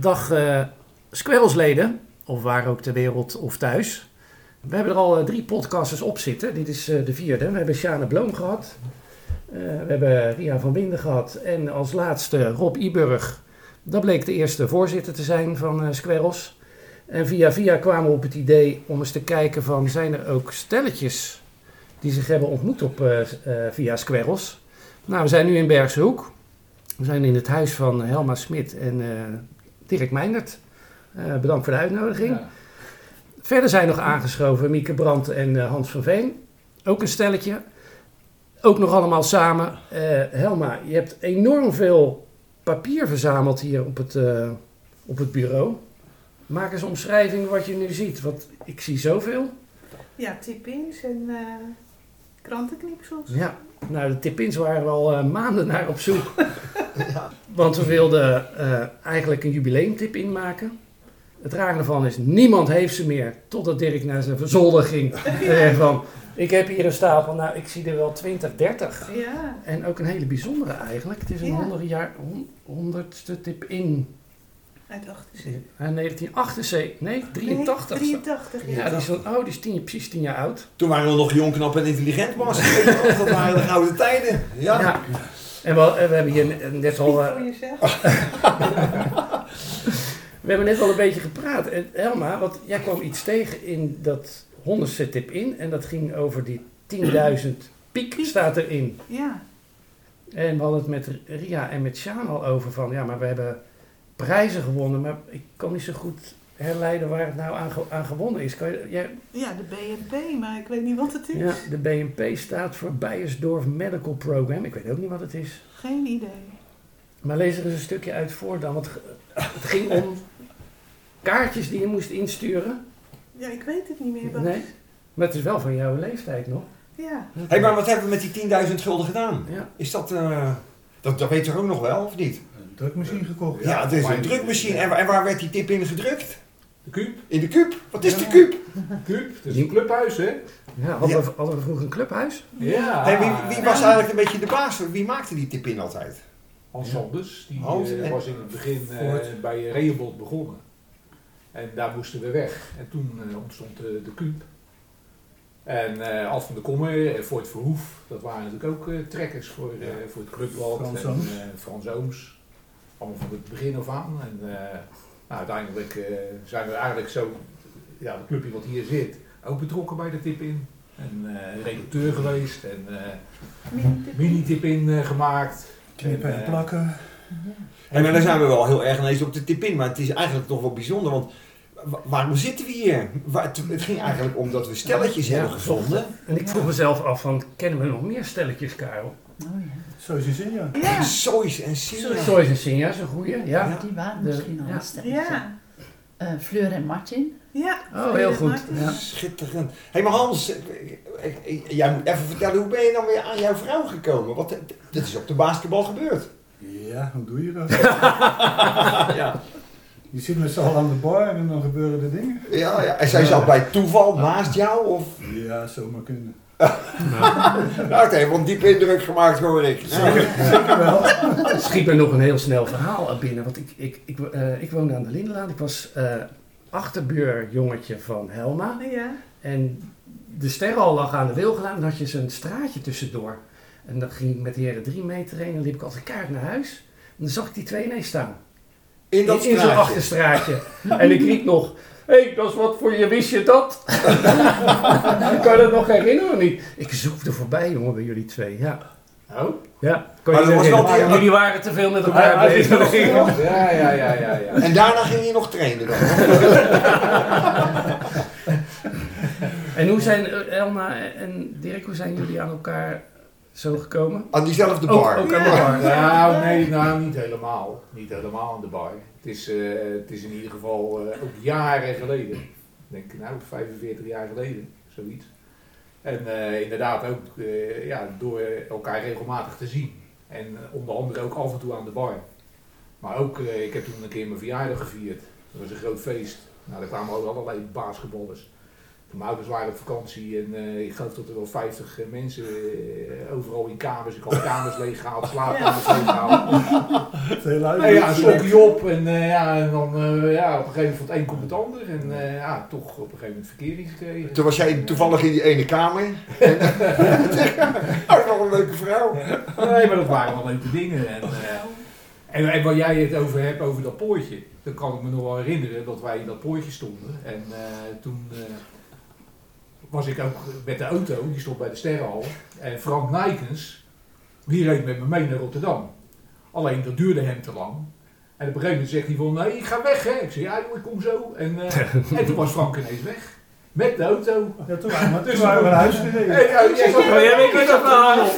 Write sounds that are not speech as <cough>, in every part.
Dag uh, Squirrelsleden, of waar ook ter wereld of thuis. We hebben er al uh, drie podcasters op zitten. Dit is uh, de vierde. We hebben Sjane Bloom gehad. we hebben Ria van Winden gehad. En als laatste Rob Iburg. Dat bleek de eerste voorzitter te zijn van Squirrels. En via via kwamen we op het idee om eens te kijken van... zijn er ook stelletjes die zich hebben ontmoet op, via Squirrels? Nou, we zijn nu in Bergse Hoek. We zijn in het huis van Helma Smit en Dirk Meindert. Uh, bedankt voor de uitnodiging. Verder zijn nog aangeschoven Mieke Brandt en uh, Hans van Veen. Ook een stelletje. Ook nog allemaal samen. Uh, Helma, je hebt enorm veel papier verzameld hier op het, op het bureau. Maak eens een omschrijving wat je nu ziet. Want ik zie zoveel. Ja, tip-ins en krantenknipsels. Ja, nou de tip-ins waren we al maanden naar op zoek. <laughs> ja. Want we wilden uh, eigenlijk een jubileumtip inmaken. Het rare ervan is, niemand heeft ze meer. Totdat Dirk naar zijn verzolder ging. <laughs> Ja. van, ik heb hier een stapel, nou ik zie er wel 20, 30. Ja. En ook een hele bijzondere eigenlijk. Het is een ja. 100 jaar, 100ste tip in. Uit 78. 1978, nee, 83. Nee, 83 ja. ja, die is zo oud, die is tien, precies 10 jaar oud. Toen waren we nog jong, knap en intelligent, was. dat waren de gouden tijden. Ja. ja. En we, we, hebben hier net al. Uh, <laughs> <laughs> we hebben net al een beetje gepraat. En Helma, want jij kwam iets tegen in dat honderdste tip in. En dat ging over die 10.000 piek, staat erin. Ja. En we hadden het met Ria en met Sjaan al over van ja, maar we hebben prijzen gewonnen. Maar ik kan niet zo goed herleiden waar het nou aan, aan gewonnen is. Kan je, jij... Ja, de BNP, maar ik weet niet wat het is. Ja, de BNP staat voor Beiersdorf Medical Program. Ik weet ook niet wat het is. Geen idee. Maar lees er eens een stukje uit voor dan. Want <laughs> het ging om kaartjes die je moest insturen. Ja, ik weet het niet meer. Wat... Nee, maar het is wel van jouw leeftijd nog. Ja. Hé, hey, maar wat hebben we met die 10.000 gulden gedaan? Ja. Is dat, uh, dat, dat weet je ook nog wel, of niet? Een drukmachine gekocht. Ja, ja het is een drukmachine. En, en waar werd die tip in gedrukt? De Kuip. In de Kuip? Wat is ja. de Kuip? Kuip, het is een clubhuis, hè? Ja, hadden, ja. We, hadden we vroeger een clubhuis? Ja. Hey, wie, wie, was eigenlijk een beetje de baas? Wie maakte die tip in altijd? Hans Sanders, die Hans, uh, was in het begin uh, bij Rehoboth begonnen. En daar moesten we weg. En toen uh, ontstond de, de Kuip. En uh, Ad van der Kommer en Voort Verhoef, dat waren natuurlijk ook uh, trekkers voor, uh, voor het clubblad. Frans en, Frans Ooms. Allemaal van het begin af aan. En nou, uiteindelijk zijn we eigenlijk zo, ja, het clubje wat hier zit, ook betrokken bij de tip in. En redacteur geweest en mini-tip in gemaakt. Knippen en plakken. En dan zijn we wel heel erg ineens op de tip in, maar het is eigenlijk toch wel bijzonder, want waarom zitten we hier? Het ging eigenlijk om dat we stelletjes ja, hebben gevonden. En ik vroeg mezelf af van, kennen we nog meer stelletjes, Karel? Oh ja. Sois en Sinja. Ja. Sois en Sinja. Sois en Sinja is een goeie, ja. ja. Die waren misschien al een stelletje. Ja. Uh, Fleur en Martin. Ja. Oh, heel goed. Ja. Schitterend. Hé, hey, maar Hans, jij moet even vertellen, hoe ben je dan weer aan jouw vrouw gekomen? Want dit is op de basketbal gebeurd. Ja, hoe doe je dat? <laughs> ja. Je zit met z'n allen aan de bar en dan gebeuren er dingen. Ja, ja. En zij zat bij toeval naast jou? Of? Ja, zomaar kunnen. Nou, het heeft een diepe indruk gemaakt, hoor ik. Zeker, zeker wel. Het schiet me nog een heel snel verhaal binnen. Want ik, ik, ik, uh, ik woonde aan de Lindenlaan. Ik was uh, achterbuurjongetje van Helma. Ja. En de sterrenhal lag aan de Wilgelaan. Dan had je zo'n straatje tussendoor. En dan ging ik met de heren drie meter heen. En dan liep ik als een kaart naar huis. En dan zag ik die twee ineens staan. In dat in, in zo'n achterstraatje. en ik riep nog, hey, dat is wat voor je, wist je dat? <laughs> kan je dat nog herinneren of niet? Ik zoefde voorbij, jongen, bij jullie twee, ja. Oh? Ja, kan je was wel die, jullie waren te veel met elkaar ah, bezig. <laughs> Ja, ja, ja, ja, ja. En daarna ging je nog trainen dan? <laughs> en hoe zijn Elma en Dirk, hoe zijn jullie aan elkaar zo gekomen? Aan diezelfde bar? Ook, ook aan de bar. Nou, nee, nou, niet helemaal. Niet helemaal aan de bar. Het is, uh, het is in ieder geval uh, ook jaren geleden. Ik denk, nou, 45 jaar geleden, zoiets. En uh, inderdaad ook ja, door elkaar regelmatig te zien. En onder andere ook af en toe aan de bar. Maar ook, ik heb toen een keer mijn verjaardag gevierd. Dat was een groot feest. Nou, daar kwamen ook allerlei basketballers. Mijn ouders waren op vakantie en eh, ik geloof dat er wel 50 eh, mensen eh, overal in kamers. Ik had <laughs> kamers leeggehaald, slaapkamers leeggehaald. <laughs> Het hele huis. Nee, ja, een op en, eh, ja, en dan eh, ja, op een gegeven moment van het een komt het ander. En eh, ja, toch op een gegeven moment verkering gekregen. Toen was jij toevallig in die ene kamer. <laughs> oh, wel een leuke vrouw. Nee, maar dat waren wel leuke dingen. En, eh, en, en waar jij het over hebt, over dat poortje. Dan kan ik me nog wel herinneren dat wij in dat poortje stonden. En eh, toen eh, was ik ook met de auto, die stond bij de Sterrenhal. En Frank Nijkens, die reed met me mee naar Rotterdam. Alleen dat duurde hem te lang. En op een gegeven moment zegt hij van, nee, ik ga weg hè. Ik zei, ja joh, ik kom zo. En, eh, <laughs> en toen was Frank ineens weg. Met de auto. Ja, toen waren we, toen waren we naar huis <laughs> gereden. Hey, ja, jij.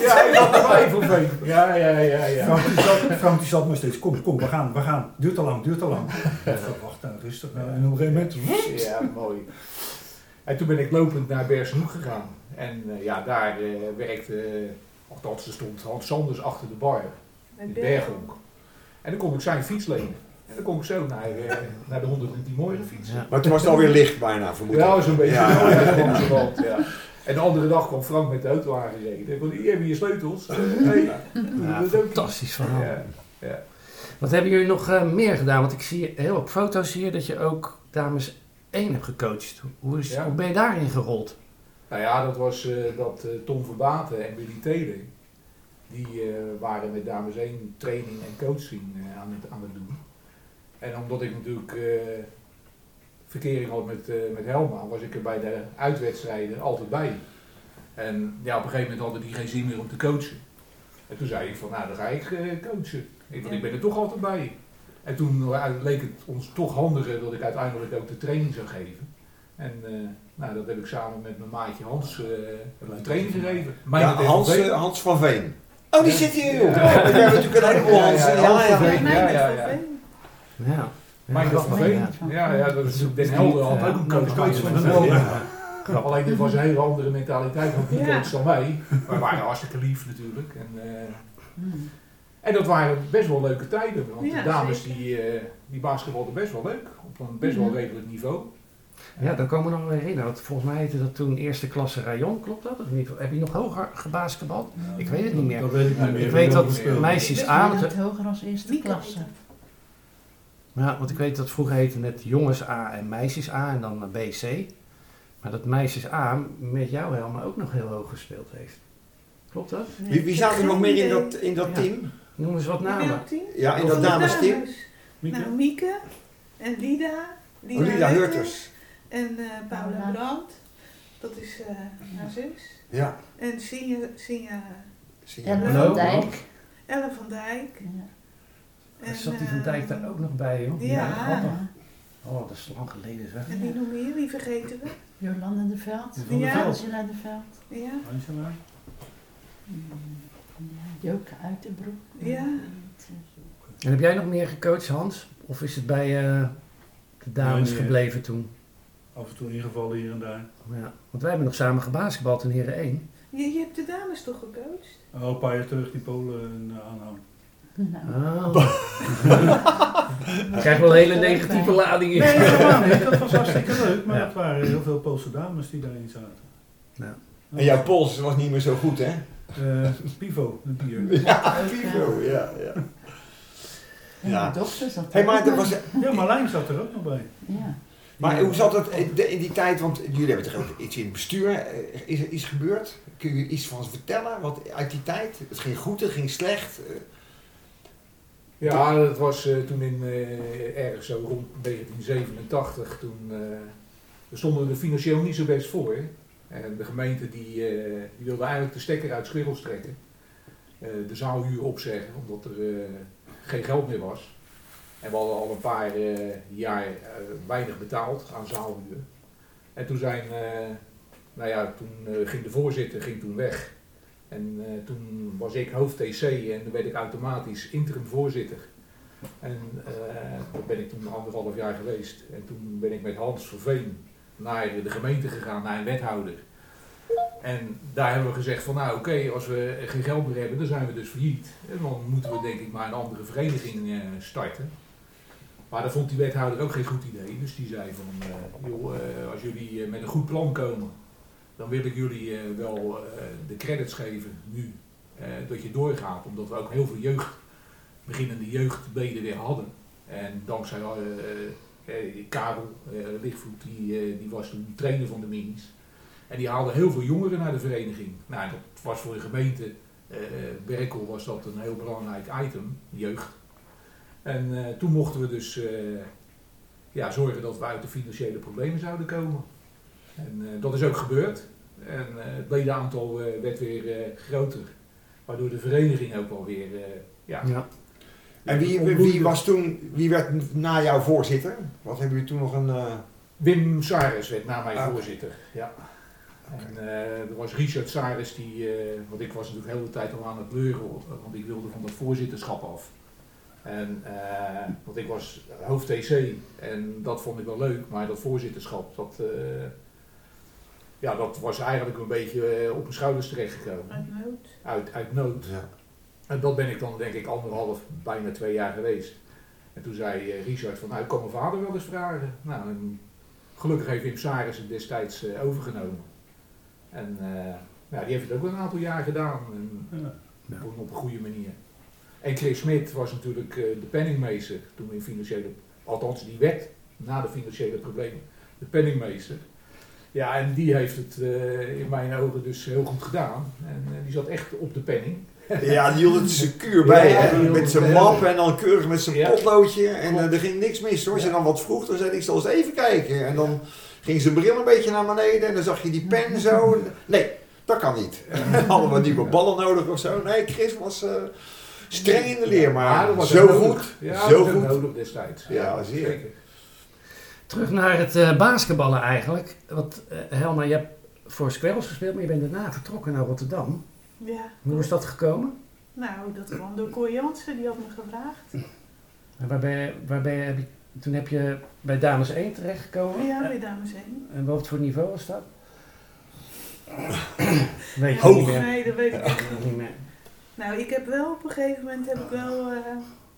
Ja, ik had. Ja, ja, ja, ja. Frank, die zat, Frank die zat maar steeds, kom, kom, we gaan, we gaan. Duurt te lang, duurt te lang. Ik dacht, wacht nou, rustig. nou. En op een gegeven moment, Ja, mooi. En toen ben ik lopend naar Bersenhoek gegaan. En eh, ja, daar eh, werkte, uh, althans er stond Hans Sanders achter de bar, in Berghonk. En dan kon ik zijn fiets lenen. En dan kom ik zo naar, eh, naar de 110 mooie fiets. Ja. Maar toen was het alweer licht bijna, vermoed ik. Ja, zo'n beetje. Ja. En de andere dag kwam Frank met de auto aangereden. Van, hier hebben je sleutels. Eh, nee, Ja, dat is ook niet. fantastisch verhaal. Ja, ja. Wat hebben jullie nog eh, meer gedaan? Want ik zie heel op foto's hier dat je ook dames 1 hebt gecoacht. Hoe, is, Ja. hoe ben je daarin gerold? Nou ja, dat was eh, dat eh, Tom Verbaten en Willy Telen, die eh, waren met dames 1 training en coaching eh, aan, het, aan het doen. En omdat ik natuurlijk eh, verkering had met, eh, met Helma, was ik er bij de uitwedstrijden altijd bij. En ja, op een gegeven moment hadden die geen zin meer om te coachen. En toen zei ik van, nou dan ga ik eh, coachen. Ik, want ik ben er toch altijd bij. En toen leek het ons toch handiger dat ik uiteindelijk ook de training zou geven. En eh, nou, dat heb ik samen met mijn maatje Hans eh, ik de training gegeven. Mijn Ja, Hans, eh, Hans van Veen. Oh, die Ja. zit hier, joh. Ja. Ja. Hebben natuurlijk een heleboel Hans. ja, Ja, Hans ja, van ja. Veen. Ja, ja, ja. Ja. Mijn van. Veen. Ja, ja, dat is Den Helder had ook een coach van ons. Den Helder. Ja. Alleen dit was een hele andere mentaliteit van die coach dan wij. Maar we waren hartstikke lief natuurlijk. En, eh, Hmm. En dat waren best wel leuke tijden. Want Ja, de dames zeker. die, eh die basketbalden best wel leuk. Op een best wel Mhm. redelijk niveau. Ja, dan komen we nog wel herinneren. Want volgens mij heette dat toen eerste klasse rayon, klopt dat? Of niet? Heb je nog hoger gebasketbald? Ik weet het niet meer. Dat weet ik niet meer. Ik weet dat meisjes Dus A... gaat hoger als eerste klasse. Ja, want ik weet dat vroeger heette het jongens A en meisjes A en dan B, C. Maar dat meisjes A met jou helemaal ook nog heel hoog gespeeld heeft. Klopt dat? Wie, wie heb er nog meer in dat, in dat Ja. team? Noem eens wat namen. Ja, in dat de dames team? Dames. Mieke? Nou, Mieke en Lida. Oh, Lida Hurters. En eh Paula. Brandt. Dat is eh haar zus. Ja. En Sinja, Sinja Zie je. Ellen van Dijk. Elle van Dijk. Ja. En, Zat die van eh, Dijk daar ook nog bij, joh? Ja. Oh, dat is lang geleden zeg. En wie nog meer? Wie vergeten we? Jolande de Veld. Van der Ja. Veld. Angela de Veld. Ja. Angela. Hmm. Ja, Joke Uitenbroek. Ja. En heb jij nog meer gecoacht, Hans? Of is het bij eh, de dames Nee, gebleven toen? Af en toe ingevallen hier en daar. Ja. Want wij hebben nog samen gebasketbald in Heren 1. Je, je hebt de dames toch gecoacht? Oh, een paar jaar terug die Polen en uh, aanhouden. Nou, Oh. <laughs> Ik krijg wel een hele negatieve lading in. Nee, helemaal niet. <laughs> Dat was hartstikke leuk. Maar Ja. het waren heel veel Poolse dames die daarin zaten. Ja. En jouw pols was niet meer zo goed, hè? Eh, Pivo, een bier. Ja, Pivo, ja. ja. en Ja. Hey, er maar bij. was, Ja, Marlijn zat er ook nog bij. Ja. Maar hoe zat het in die tijd? Want jullie hebben toch ook iets in het bestuur. eh, Is er iets gebeurd? Kun je iets van vertellen? Wat uit die tijd? Het ging goed, het ging slecht. eh, Ja, dat was toen in eh, ergens zo rond 1987. Toen eh, we stonden er financieel niet zo best voor. En de gemeente die, eh, die wilde eigenlijk de stekker uit Squiggels trekken. Eh, de zaalhuur opzeggen, omdat er eh, geen geld meer was. En we hadden al een paar eh, jaar eh, weinig betaald aan zaalhuur. En toen zijn, eh, nou ja, toen eh, ging de voorzitter ging toen weg. En eh, toen was ik hoofd TC en toen werd ik automatisch interim voorzitter. En eh dat ben ik toen anderhalf jaar geweest. En toen ben ik met Hans Verveen naar de gemeente gegaan, naar een wethouder. En daar hebben we gezegd van nou oké, als we geen geld meer hebben, dan zijn we dus failliet. En dan moeten we denk ik maar een andere vereniging eh, starten. Maar dat vond die wethouder ook geen goed idee. Dus die zei van, eh, joh, eh, als jullie met een goed plan komen, dan wil ik jullie wel de credits geven nu. dat je doorgaat, omdat we ook heel veel jeugd, beginnende jeugdbeden weer hadden. En dankzij eh, Karel eh, Lichtvoet, die, eh, die was toen trainer van de minis. En die haalde heel veel jongeren naar de vereniging. Nou, dat was voor de gemeente Berkel was dat een heel belangrijk item, jeugd. En toen mochten we dus ja, zorgen dat we uit de financiële problemen zouden komen. En dat is ook gebeurd. En het ledenaantal werd weer groter. Waardoor de vereniging ook wel weer... ja, Ja. En wie, wie, was toen, wie werd na jou voorzitter? Wat hebben jullie toen nog een... eh, Wim Saris werd na mij Ah, voorzitter. Ja. En eh, er was Richard Saris, die, eh, want ik was natuurlijk de hele tijd al aan het leuren, want ik wilde van dat voorzitterschap af. En, eh, want ik was hoofd TC en dat vond ik wel leuk, maar dat voorzitterschap, dat, eh, ja, dat was eigenlijk een beetje op mijn schouders terechtgekomen. Uit nood. Uit, uit nood. ja. En dat ben ik dan denk ik anderhalf, bijna twee jaar geweest. En toen zei eh, Richard van, nou ik kan mijn vader wel eens vragen. Nou, en gelukkig heeft Wim Saris het destijds eh, overgenomen. En eh, ja, die heeft het ook wel een aantal jaar gedaan. En Ja. op, op een goede manier. En Chris Smit was natuurlijk de penningmeester toen in financiële, althans die werd na de financiële problemen de penningmeester. Ja, en die heeft het in mijn ogen dus heel goed gedaan. En die zat echt op de penning. Ja, die hield het zijn kuur bij, Ja, hè? met zijn map en dan keurig met zijn Ja. potloodje. En eh, er ging niks mis hoor. Als je Ja. dan wat vroeg, dan zei ik, zal eens even kijken. En dan ging zijn bril een beetje naar beneden en dan zag je die pen <laughs> zo. Nee, dat kan niet. <laughs> Hadden we nieuwe ballen nodig of zo? Nee, Chris was eh, streng in de leer, maar zo nodig. goed. Ja, zo dat was ook goed. nodig destijds. Ja, zeer. Terug naar het eh, basketballen eigenlijk. Want Helma, je hebt voor Squirrels gespeeld, maar je bent daarna vertrokken naar Rotterdam. Ja. Hoe is dat gekomen? Nou, dat kwam door Cor Jansen, die had me gevraagd. En waar ben je, waar ben je, heb je, toen heb je bij Dames 1 terechtgekomen. Ja, bij dames heen. En wat voor niveau was dat? Weet je Hoog. niet meer. Nee, dat weet ik echt niet. Niet meer. Nou, ik heb wel op een gegeven moment heb ik wel eh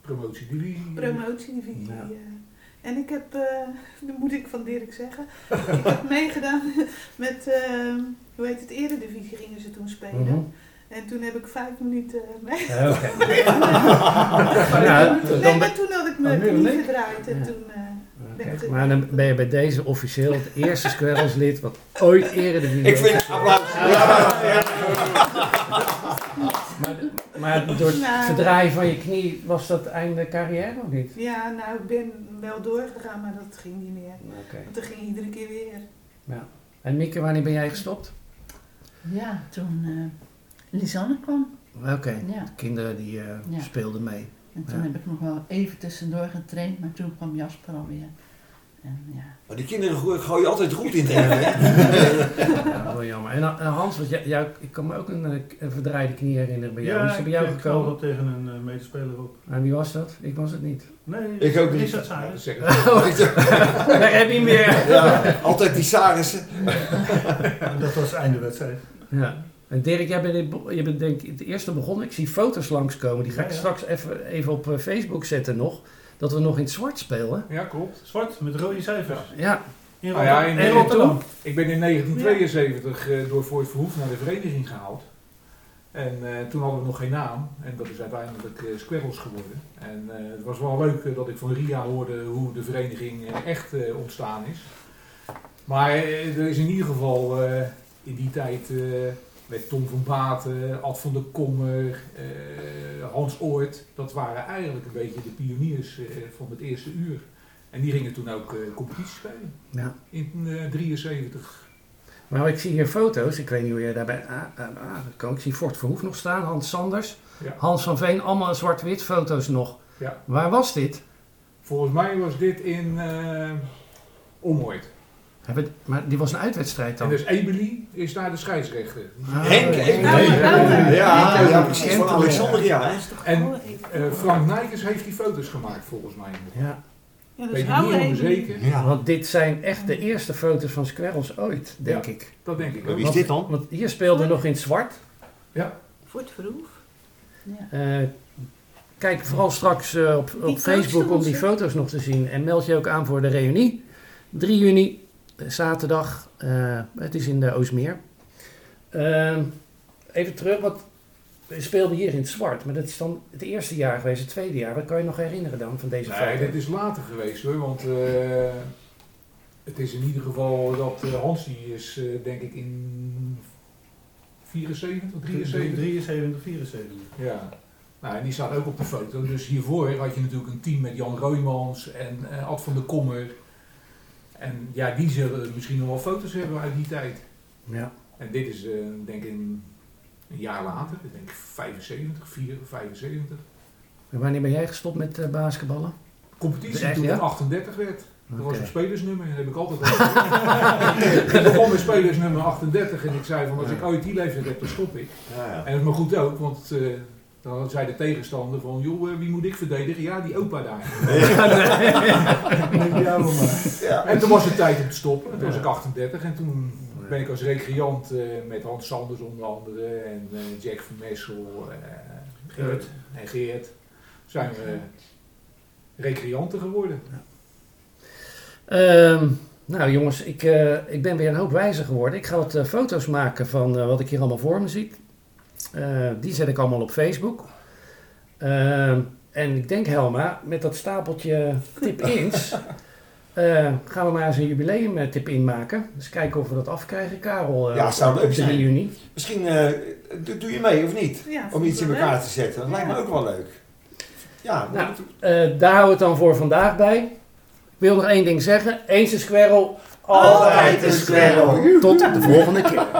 Promotiedivisie. promotiedivisie. Ja. eh, en ik heb, eh dat moet ik van Dirk zeggen, ik heb <laughs> meegedaan met, eh, hoe heet het, eredivisie gingen ze toen spelen. Mhm. En toen heb ik vijf minuten mee. Ja, Oké. <laughs> Nou, Nee, maar toen had ik Oh, mijn nu knie niet? verdraaid en Ja. toen... eh, Oké, Maar dan ben je bij deze officieel het eerste Squirrels lid wat ooit eredivisie Ik vind het applaus. Ja, ja. Maar, maar door het Nou, verdraaien van je knie was dat einde carrière of niet? Ja, nou, ik ben wel doorgegaan, maar dat ging niet meer. Oké. Want dat ging iedere keer weer. En Mieke, wanneer ben jij gestopt? Ja, toen eh Lisanne kwam. Oké. Ja. Kinderen die eh, Ja. speelden mee. En toen Ja. heb ik nog wel even tussendoor getraind, maar toen kwam Jasper alweer. En ja, Maar die kinderen goo- gooien altijd goed in rennen, hè? <laughs> Ja, wel jammer. En eh, Hans, want jij, jou, ik kan me ook een, eh, een verdraaide knie herinneren bij jou. Ja, Is ik bij jou gekomen? tegen een eh, medespeler op. En wie was dat? Ik was het niet. Nee, Ik ook niet. Is dat zeg ik. <laughs> <laughs> Daar heb je meer. Ja, altijd die Sarissen. Dat was het einde wedstrijd. Ja. En Dirk, jij bent, in- je bent denk ik het eerste begonnen. Ik zie foto's langskomen. Die ga ik Ja, ja. straks even, even op eh, Facebook zetten nog. Dat we nog in het zwart spelen. Ja, klopt. Zwart met rode cijfers. Ja. In Nou ja, Rotterdam. in- in Rotterdam. Ik ben in 1972 eh, door Voort Verhoef naar de vereniging gehaald. En eh, toen hadden we nog geen naam. En dat is uiteindelijk eh Squirrels geworden. En eh, het was wel leuk dat ik van Ria hoorde hoe de vereniging echt eh, ontstaan is. Maar er is in ieder geval eh, in die tijd eh, met Tom van Baten, Ad van der Kommer, eh, Hans Oort. Dat waren eigenlijk een beetje de pioniers eh, van het eerste uur. En die gingen toen ook eh, competitie spelen ja. in eh 73. Maar ik zie hier foto's. Ik weet niet hoe jij daarbij kan. Ik zie Fort Verhoef nog staan. Hans Sanders. Ja. Hans van Veen. Allemaal zwart-wit foto's nog. Ja. Waar was dit? Volgens mij was dit in Omooit. Maar die was een uitwedstrijd En dan? dus Emily is daar de scheidsrechter. Ah, Henk, ja. Henk. Nou, Ja, Ja, ja, precies. Van ja. hè? En eh, Frank Nijkers heeft die foto's gemaakt volgens mij. Ja, ja, dat Weet niet Emily. zeker. Ja. want dit zijn echt de eerste foto's van Squirrels ooit, denk Ja. ik. Dat denk ik Wie ook. is dit dan? Want hier speelde nog in het zwart. Voor het verhoef. ja. Eh, kijk vooral straks eh, op, op Facebook om die foto's nog te zien. En meld je ook aan voor de reunie. 3 juni, zaterdag. eh, het is in de Oosmeer. Ehm, even terug, wat we speelden hier in het zwart. Maar dat is dan het eerste jaar geweest, het tweede jaar. Wat kan je nog herinneren dan van deze Nee, foto? dit is later geweest hoor, want eh, het is in ieder geval dat eh, Hans die is eh, denk ik in 74, 73. 73, 74. Ja. Nou, en die staat ook op de foto. Dus hiervoor had je natuurlijk een team met Jan Roymans en eh, Ad van der Kommer. En ja, die zullen misschien nog wel foto's hebben uit die tijd. Ja. En dit is eh, denk ik een, een jaar later, ik denk 75, 4, 75. En wanneer ben jij gestopt met eh, basketballen? Competitie Echt, toen ja? ik 38 werd. Dat was een spelersnummer, dat heb ik altijd al. <laughs> Ik begon met spelersnummer 38 en ik zei van als ik ooit die leeftijd heb, dan stop ik. Ja, ja. En dat is maar goed ook, want eh, dan zei de tegenstander van joh, eh, wie moet ik verdedigen? Ja, die opa daar. <laughs> Ja, <laughs> maar. Ja. En toen was het tijd om te stoppen. Toen was ik 38 en toen ben ik als recreant eh, met Hans Sanders onder andere en eh, Jack van Messel eh, Geert. en Geert zijn we recreanten geworden. Ehm, nou jongens, ik, eh, ik ben weer een hoop wijzer geworden. Ik ga wat foto's maken van eh, wat ik hier allemaal voor me zie. Eh, die zet ik allemaal op Facebook. Ehm, en ik denk Helma, met dat stapeltje tip-ins... <laughs> eh, gaan we maar eens een jubileum eh, tip-in maken. Dus kijken of we dat afkrijgen. Karel, Ja, zou leuk op 3 zijn. juni. Misschien eh, doe, doe je mee of niet? Ja, Om iets in elkaar te zetten. Dat lijkt me ook wel leuk. Ja, Nou, Eh, daar houden we het dan voor vandaag bij. Ik wil nog één ding zeggen. Eens een squirrel, altijd een squirrel. Tot de volgende keer. <laughs>